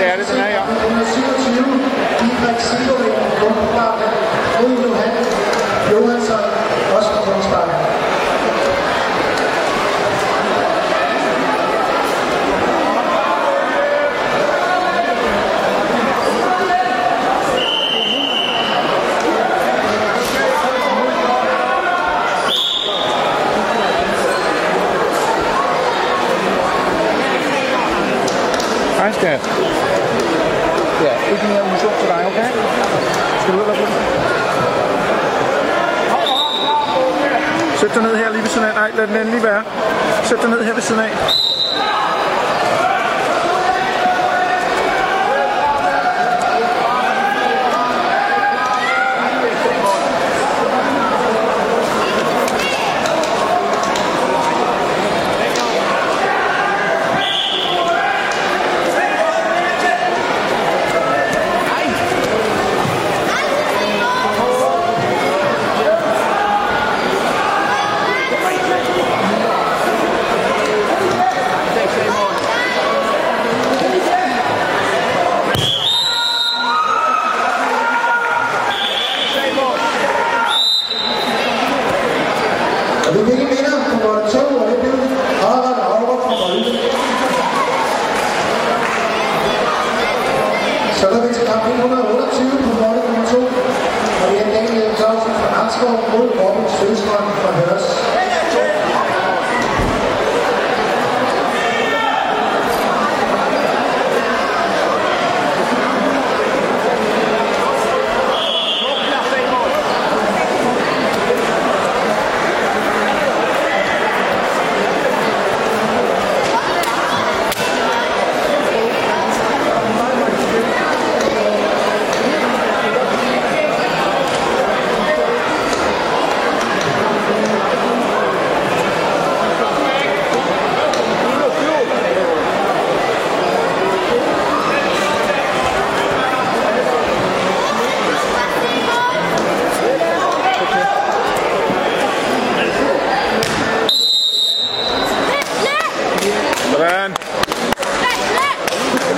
Det er det, den er, ja. Nummer 27, Didrik Silberling, Grundbakke, mod Johan Johansson, også fra Grundbakke. Hej skat. Ja, ikke mere motion til dig, okay? Skal du ud og være Sæt dig ned her lige ved siden af. Nej, lad den endelig være. Sæt dig ned her ved siden af. The beginning of commercial, what it is, all are all of commercial. So that it's coming on a road.